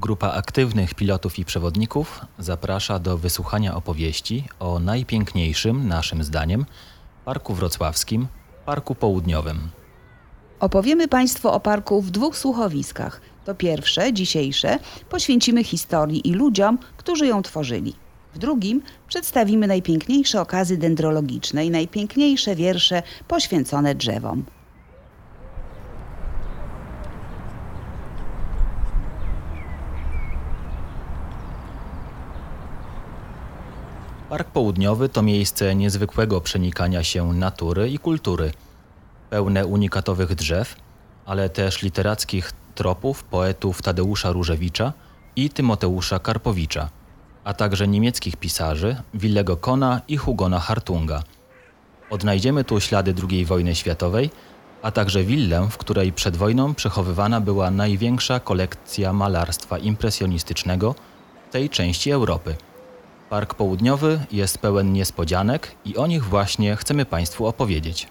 Grupa aktywnych pilotów i przewodników zaprasza do wysłuchania opowieści o najpiękniejszym, naszym zdaniem, Parku Wrocławskim, Parku Południowym. Opowiemy Państwu o parku w dwóch słuchowiskach. To pierwsze, dzisiejsze, poświęcimy historii i ludziom, którzy ją tworzyli. W drugim przedstawimy najpiękniejsze okazy dendrologiczne i najpiękniejsze wiersze poświęcone drzewom. Park Południowy to miejsce niezwykłego przenikania się natury i kultury, pełne unikatowych drzew, ale też literackich tropów poetów Tadeusza Różewicza i Tymoteusza Karpowicza, a także niemieckich pisarzy Willego Kona i Hugona Hartunga. Odnajdziemy tu ślady II wojny światowej, a także willę, w której przed wojną przechowywana była największa kolekcja malarstwa impresjonistycznego w tej części Europy. Park Południowy jest pełen niespodzianek i o nich właśnie chcemy Państwu opowiedzieć.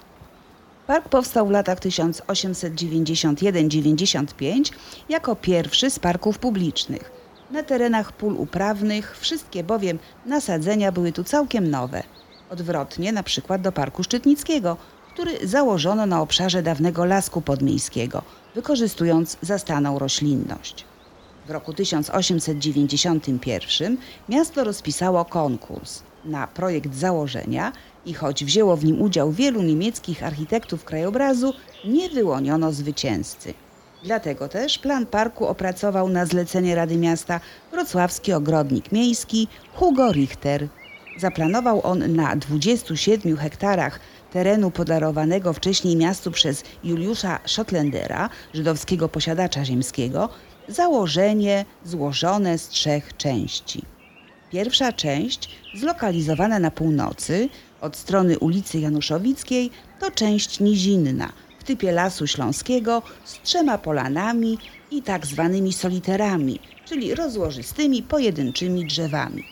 Park powstał w latach 1891-95 jako pierwszy z parków publicznych. Na terenach pól uprawnych wszystkie bowiem nasadzenia były tu całkiem nowe. Odwrotnie na przykład do Parku Szczytnickiego, który założono na obszarze dawnego lasku podmiejskiego, wykorzystując zastaną roślinność. W roku 1891 miasto rozpisało konkurs na projekt założenia i choć wzięło w nim udział wielu niemieckich architektów krajobrazu, nie wyłoniono zwycięzcy. Dlatego też plan parku opracował na zlecenie Rady Miasta wrocławski ogrodnik miejski Hugo Richter. Zaplanował on na 27 hektarach terenu podarowanego wcześniej miastu przez Juliusza Schottlandera, żydowskiego posiadacza ziemskiego, założenie złożone z trzech części. Pierwsza część, zlokalizowana na północy, od strony ulicy Januszowickiej, to część nizinna, w typie Lasu Śląskiego, z trzema polanami i tak zwanymi soliterami, czyli rozłożystymi, pojedynczymi drzewami.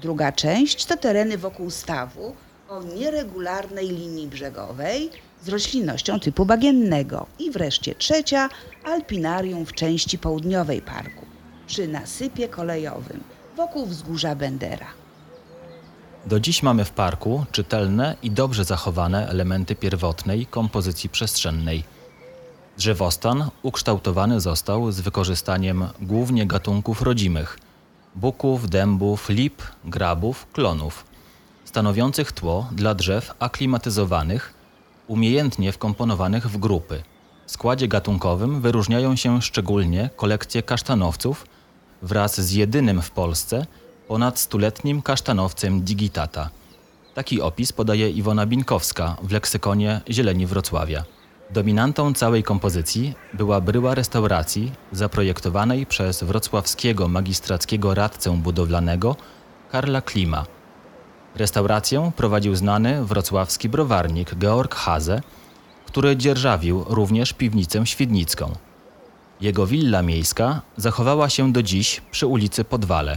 Druga część to tereny wokół stawu o nieregularnej linii brzegowej z roślinnością typu bagiennego. I wreszcie trzecia, alpinarium w części południowej parku, przy nasypie kolejowym wokół wzgórza Bendera. Do dziś mamy w parku czytelne i dobrze zachowane elementy pierwotnej kompozycji przestrzennej. Drzewostan ukształtowany został z wykorzystaniem głównie gatunków rodzimych buków, dębów, lip, grabów, klonów, stanowiących tło dla drzew aklimatyzowanych, umiejętnie wkomponowanych w grupy. W składzie gatunkowym wyróżniają się szczególnie kolekcje kasztanowców wraz z jedynym w Polsce ponad stuletnim kasztanowcem digitata. Taki opis podaje Iwona Binkowska w leksykonie Zieleni Wrocławia. Dominantą całej kompozycji była bryła restauracji zaprojektowanej przez wrocławskiego magistrackiego radcę budowlanego Karla Klima. Restaurację prowadził znany wrocławski browarnik Georg Haze, który dzierżawił również piwnicę świdnicką. Jego willa miejska zachowała się do dziś przy ulicy Podwale.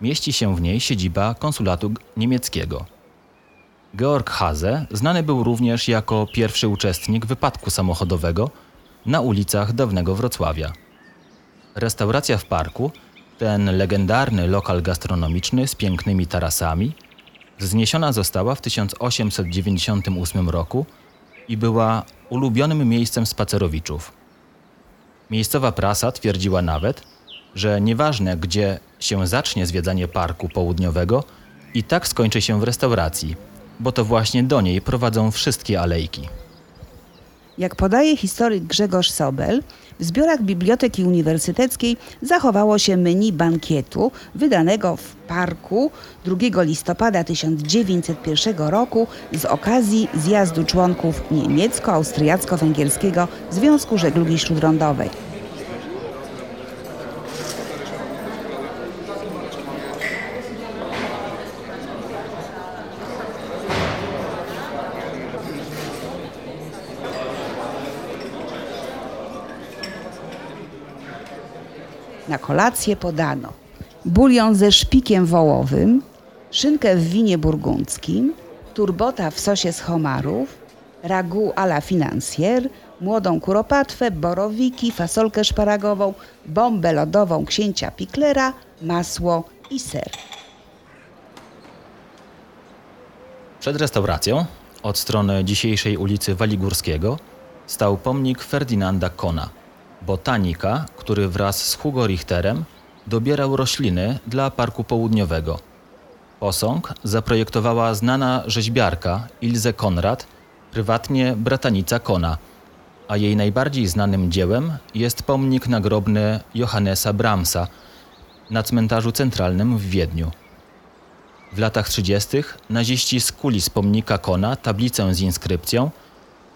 Mieści się w niej siedziba konsulatu niemieckiego. Georg Hase znany był również jako pierwszy uczestnik wypadku samochodowego na ulicach dawnego Wrocławia. Restauracja w parku, ten legendarny lokal gastronomiczny z pięknymi tarasami, wzniesiona została w 1898 roku i była ulubionym miejscem spacerowiczów. Miejscowa prasa twierdziła nawet, że nieważne gdzie się zacznie zwiedzanie parku południowego, i tak skończy się w restauracji, bo to właśnie do niej prowadzą wszystkie alejki. Jak podaje historyk Grzegorz Sobel, w zbiorach Biblioteki Uniwersyteckiej zachowało się menu bankietu wydanego w parku 2 listopada 1901 roku z okazji zjazdu członków niemiecko-austriacko-węgierskiego Związku Żeglugi Śródlądowej. Na kolację podano bulion ze szpikiem wołowym, szynkę w winie burgundzkim, turbota w sosie z homarów, ragu à la financière, młodą kuropatwę, borowiki, fasolkę szparagową, bombę lodową księcia Piklera, masło i ser. Przed restauracją, od strony dzisiejszej ulicy Waligórskiego, stał pomnik Ferdynanda Kona, botanika, który wraz z Hugo Richterem dobierał rośliny dla Parku Południowego. Posąg zaprojektowała znana rzeźbiarka Ilze Konrad, prywatnie bratanica Kona, a jej najbardziej znanym dziełem jest pomnik nagrobny Johannesa Brahmsa na cmentarzu centralnym w Wiedniu. W latach 30. naziści skuli z pomnika Kona tablicę z inskrypcją,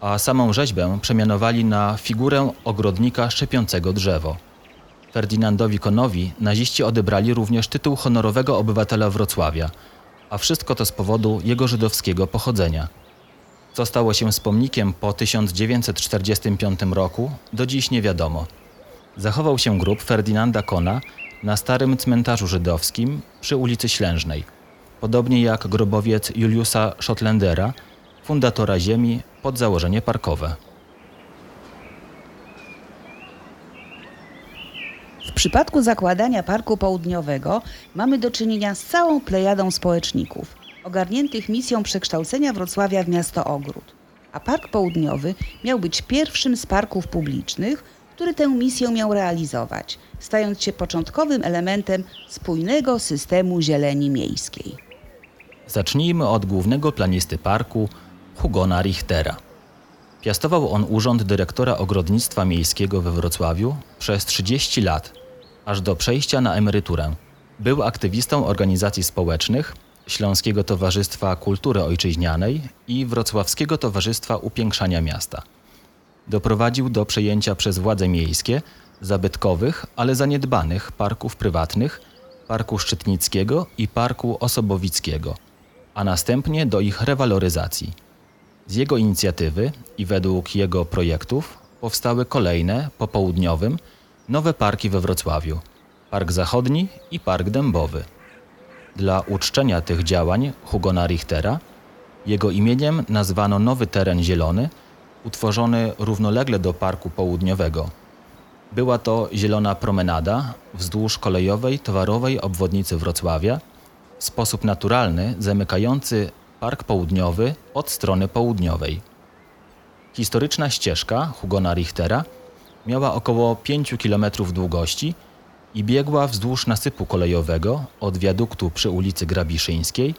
a samą rzeźbę przemianowali na figurę ogrodnika szczepiącego drzewo. Ferdynandowi Konowi naziści odebrali również tytuł honorowego obywatela Wrocławia, a wszystko to z powodu jego żydowskiego pochodzenia. Co stało się z pomnikiem po 1945 roku, do dziś nie wiadomo. Zachował się grób Ferdynanda Kona na starym cmentarzu żydowskim przy ulicy Ślężnej, podobnie jak grobowiec Juliusa Schottlandera, fundatora ziemi pod założenie parkowe. W przypadku zakładania Parku Południowego mamy do czynienia z całą plejadą społeczników, ogarniętych misją przekształcenia Wrocławia w miasto ogród. A Park Południowy miał być pierwszym z parków publicznych, który tę misję miał realizować, stając się początkowym elementem spójnego systemu zieleni miejskiej. Zacznijmy od głównego planisty parku, Hugona Richtera. Piastował on urząd dyrektora ogrodnictwa miejskiego we Wrocławiu przez 30 lat, aż do przejścia na emeryturę. Był aktywistą organizacji społecznych, Śląskiego Towarzystwa Kultury Ojczyźnianej i Wrocławskiego Towarzystwa Upiększania Miasta. Doprowadził do przejęcia przez władze miejskie zabytkowych, ale zaniedbanych parków prywatnych, Parku Szczytnickiego i Parku Osobowickiego, a następnie do ich rewaloryzacji. Z jego inicjatywy i według jego projektów powstały kolejne po południowym nowe parki we Wrocławiu: Park Zachodni i Park Dębowy. Dla uczczenia tych działań Hugona Richtera jego imieniem nazwano nowy teren zielony, utworzony równolegle do Parku Południowego. Była to zielona promenada wzdłuż kolejowej towarowej obwodnicy Wrocławia, w sposób naturalny zamykający Park Południowy od strony południowej. Historyczna ścieżka Hugona Richtera miała około 5 km długości i biegła wzdłuż nasypu kolejowego od wiaduktu przy ulicy Grabiszyńskiej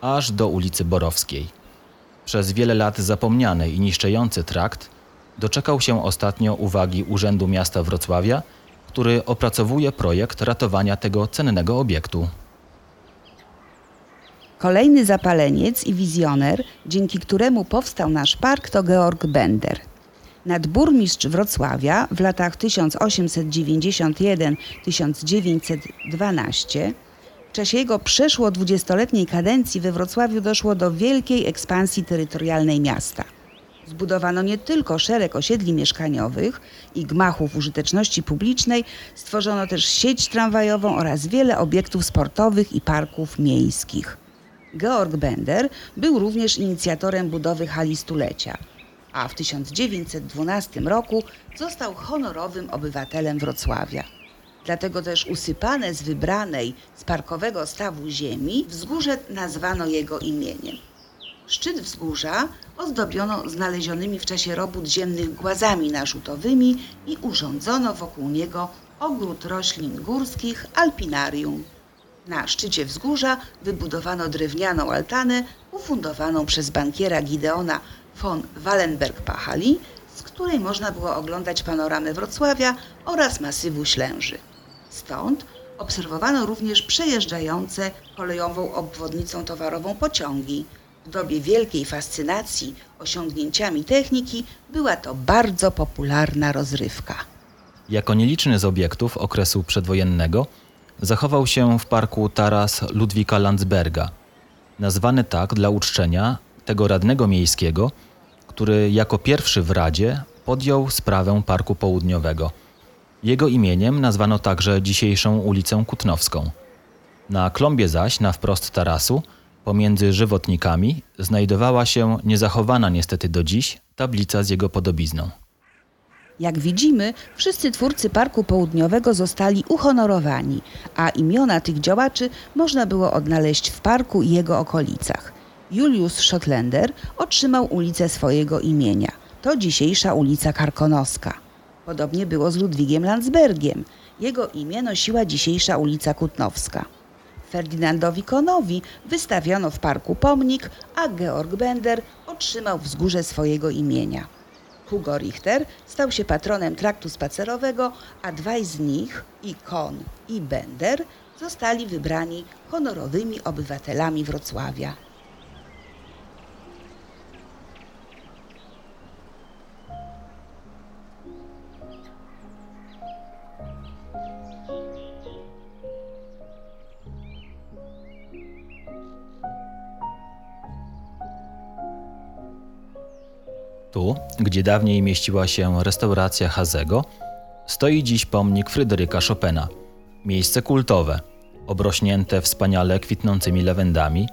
aż do ulicy Borowskiej. Przez wiele lat zapomniany i niszczejący trakt doczekał się ostatnio uwagi Urzędu Miasta Wrocławia, który opracowuje projekt ratowania tego cennego obiektu. Kolejny zapaleniec i wizjoner, dzięki któremu powstał nasz park, to Georg Bender. Nadburmistrz Wrocławia w latach 1891-1912 w czasie jego przeszło dwudziestoletniej kadencji we Wrocławiu doszło do wielkiej ekspansji terytorialnej miasta. Zbudowano nie tylko szereg osiedli mieszkaniowych i gmachów użyteczności publicznej, stworzono też sieć tramwajową oraz wiele obiektów sportowych i parków miejskich. Georg Bender był również inicjatorem budowy hali stulecia, a w 1912 roku został honorowym obywatelem Wrocławia. Dlatego też usypane z wybranej z parkowego stawu ziemi wzgórze nazwano jego imieniem. Szczyt wzgórza ozdobiono znalezionymi w czasie robót ziemnych głazami narzutowymi i urządzono wokół niego ogród roślin górskich, alpinarium. Na szczycie wzgórza wybudowano drewnianą altanę ufundowaną przez bankiera Gideona von Wallenberg-Pachali, z której można było oglądać panoramę Wrocławia oraz masywu Ślęży. Stąd obserwowano również przejeżdżające kolejową obwodnicą towarową pociągi. W dobie wielkiej fascynacji osiągnięciami techniki była to bardzo popularna rozrywka. Jako nieliczny z obiektów okresu przedwojennego zachował się w parku taras Ludwika Landsberga, nazwany tak dla uczczenia tego radnego miejskiego, który jako pierwszy w Radzie podjął sprawę Parku Południowego. Jego imieniem nazwano także dzisiejszą ulicę Kutnowską. Na klombie zaś, na wprost tarasu, pomiędzy żywotnikami, znajdowała się niezachowana niestety do dziś tablica z jego podobizną. Jak widzimy, wszyscy twórcy Parku Południowego zostali uhonorowani, a imiona tych działaczy można było odnaleźć w parku i jego okolicach. Julius Schottlaender otrzymał ulicę swojego imienia. To dzisiejsza ulica Karkonoska. Podobnie było z Ludwigiem Landsbergiem. Jego imię nosiła dzisiejsza ulica Kutnowska. Ferdynandowi Konowi wystawiono w parku pomnik, a Georg Bender otrzymał wzgórze swojego imienia. Hugo Richter stał się patronem traktu spacerowego, a dwaj z nich, i Kohn i Bender, zostali wybrani honorowymi obywatelami Wrocławia. Tu, gdzie dawniej mieściła się restauracja Hazego, stoi dziś pomnik Fryderyka Chopina. Miejsce kultowe, obrośnięte wspaniale kwitnącymi lawendami,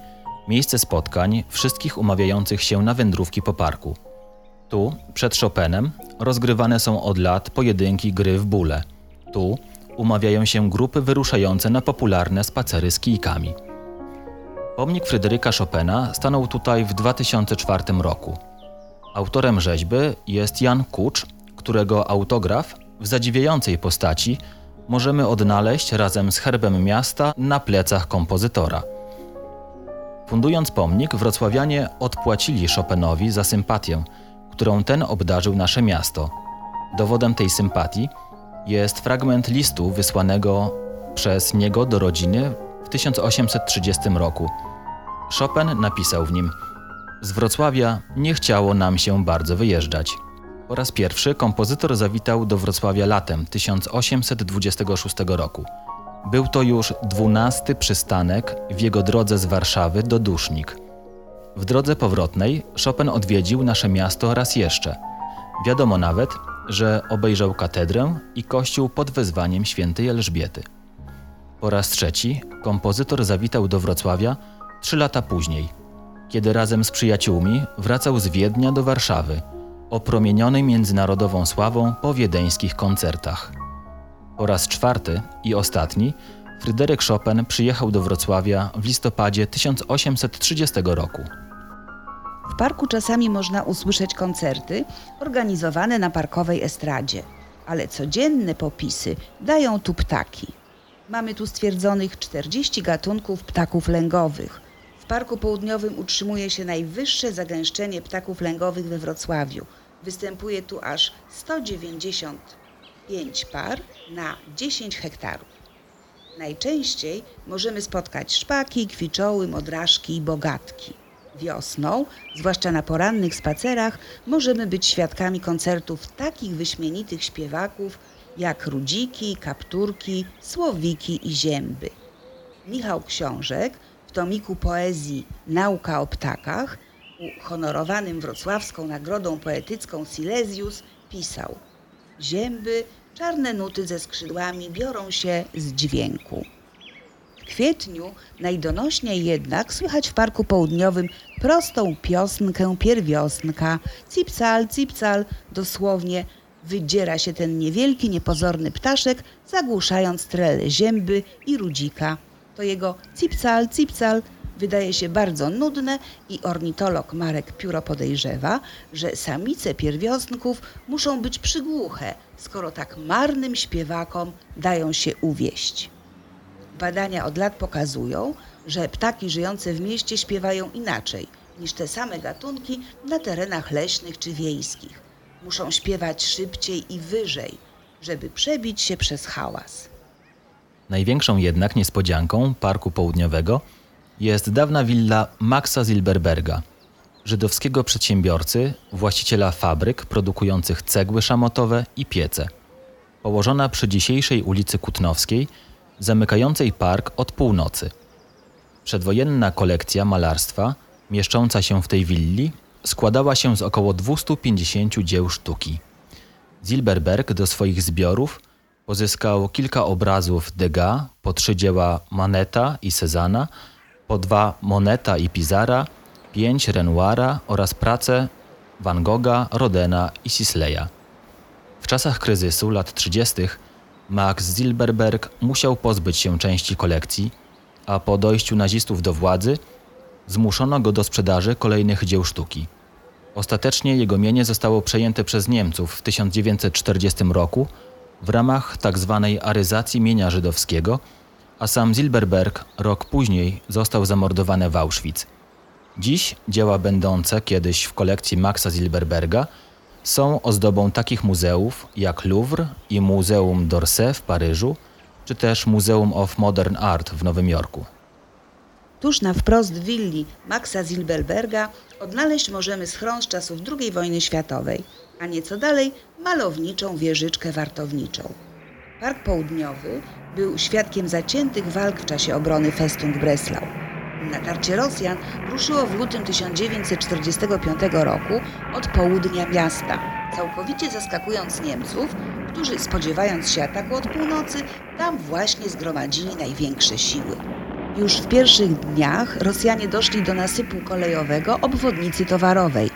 miejsce spotkań wszystkich umawiających się na wędrówki po parku. Tu, przed Chopinem, rozgrywane są od lat pojedynki gry w bóle. Tu umawiają się grupy wyruszające na popularne spacery z kijkami. Pomnik Fryderyka Chopina stanął tutaj w 2004 roku. Autorem rzeźby jest Jan Kucz, którego autograf w zadziwiającej postaci możemy odnaleźć razem z herbem miasta na plecach kompozytora. Fundując pomnik, wrocławianie odpłacili Chopinowi za sympatię, którą ten obdarzył nasze miasto. Dowodem tej sympatii jest fragment listu wysłanego przez niego do rodziny w 1830 roku. Chopin napisał w nim – z Wrocławia nie chciało nam się bardzo wyjeżdżać. Po raz pierwszy kompozytor zawitał do Wrocławia latem 1826 roku. Był to już dwunasty przystanek w jego drodze z Warszawy do Dusznik. W drodze powrotnej Chopin odwiedził nasze miasto raz jeszcze. Wiadomo nawet, że obejrzał katedrę i kościół pod wezwaniem świętej Elżbiety. Po raz trzeci kompozytor zawitał do Wrocławia trzy lata później – kiedy razem z przyjaciółmi wracał z Wiednia do Warszawy, opromieniony międzynarodową sławą po wiedeńskich koncertach. Po raz czwarty i ostatni Fryderyk Chopin przyjechał do Wrocławia w listopadzie 1830 roku. W parku czasami można usłyszeć koncerty organizowane na parkowej estradzie, ale codzienne popisy dają tu ptaki. Mamy tu stwierdzonych 40 gatunków ptaków lęgowych, w Parku Południowym utrzymuje się najwyższe zagęszczenie ptaków lęgowych we Wrocławiu. Występuje tu aż 195 par na 10 hektarów. Najczęściej możemy spotkać szpaki, kwiczoły, modraszki i bogatki. Wiosną, zwłaszcza na porannych spacerach, możemy być świadkami koncertów takich wyśmienitych śpiewaków jak rudziki, kapturki, słowiki i zięby. Michał Książek tomiku poezji Nauka o ptakach, uhonorowanym wrocławską nagrodą poetycką Silesius, pisał Zięby, czarne nuty ze skrzydłami biorą się z dźwięku. W kwietniu najdonośniej jednak słychać w Parku Południowym prostą piosnkę pierwiosnka. Cipcal, cipcal, dosłownie wydziera się ten niewielki, niepozorny ptaszek, zagłuszając trele zięby i rudzika to jego cipcal, cipcal wydaje się bardzo nudne i ornitolog Marek Pióro podejrzewa, że samice pierwiosnków muszą być przygłuche, skoro tak marnym śpiewakom dają się uwieść. Badania od lat pokazują, że ptaki żyjące w mieście śpiewają inaczej niż te same gatunki na terenach leśnych czy wiejskich. Muszą śpiewać szybciej i wyżej, żeby przebić się przez hałas. Największą jednak niespodzianką Parku Południowego jest dawna willa Maxa Zilberberga, żydowskiego przedsiębiorcy, właściciela fabryk produkujących cegły szamotowe i piece. Położona przy dzisiejszej ulicy Kutnowskiej, zamykającej park od północy. Przedwojenna kolekcja malarstwa, mieszcząca się w tej willi, składała się z około 250 dzieł sztuki. Zilberberg do swoich zbiorów – Pozyskał kilka obrazów Degas, po trzy dzieła Maneta i Cezana, po dwa Moneta i Pizara, pięć Renoira oraz prace Van Gogha, Rodena i Sisleya. W czasach kryzysu lat 30. Max Zilberberg musiał pozbyć się części kolekcji, a po dojściu nazistów do władzy zmuszono go do sprzedaży kolejnych dzieł sztuki. Ostatecznie jego mienie zostało przejęte przez Niemców w 1940 roku w ramach tzw. aryzacji mienia żydowskiego, a sam Zilberberg rok później został zamordowany w Auschwitz. Dziś dzieła będące kiedyś w kolekcji Maxa Zilberberga są ozdobą takich muzeów jak Louvre i Muzeum d'Orsay w Paryżu, czy też Muzeum of Modern Art w Nowym Jorku. Tuż na wprost willi Maxa Zilberberga odnaleźć możemy schron z czasów II wojny światowej, a nieco dalej malowniczą wieżyczkę wartowniczą. Park Południowy był świadkiem zaciętych walk w czasie obrony Festung Breslau. Natarcie Rosjan ruszyło w lutym 1945 roku od południa miasta, całkowicie zaskakując Niemców, którzy spodziewając się ataku od północy, tam właśnie zgromadzili największe siły. Już w pierwszych dniach Rosjanie doszli do nasypu kolejowego obwodnicy towarowej,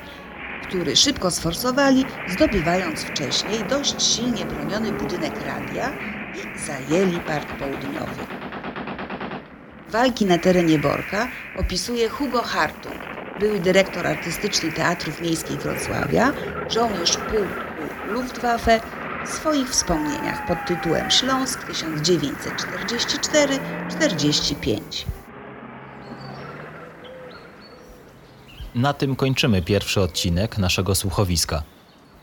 który szybko sforsowali, zdobywając wcześniej dość silnie broniony budynek radia i zajęli Park Południowy. Walki na terenie Borka opisuje Hugo Hartung, były dyrektor artystyczny Teatrów Miejskich Wrocławia, żołnierz pułku Luftwaffe swoich wspomnieniach pod tytułem Śląsk 1944-45. Na tym kończymy pierwszy odcinek naszego słuchowiska.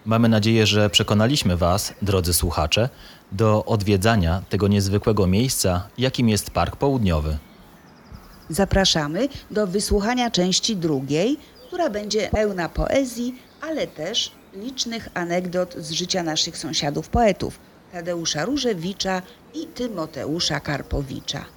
Mamy nadzieję, że przekonaliśmy Was, drodzy słuchacze, do odwiedzania tego niezwykłego miejsca, jakim jest Park Południowy. Zapraszamy do wysłuchania części drugiej, która będzie pełna poezji, ale też licznych anegdot z życia naszych sąsiadów poetów Tadeusza Różewicza i Tymoteusza Karpowicza.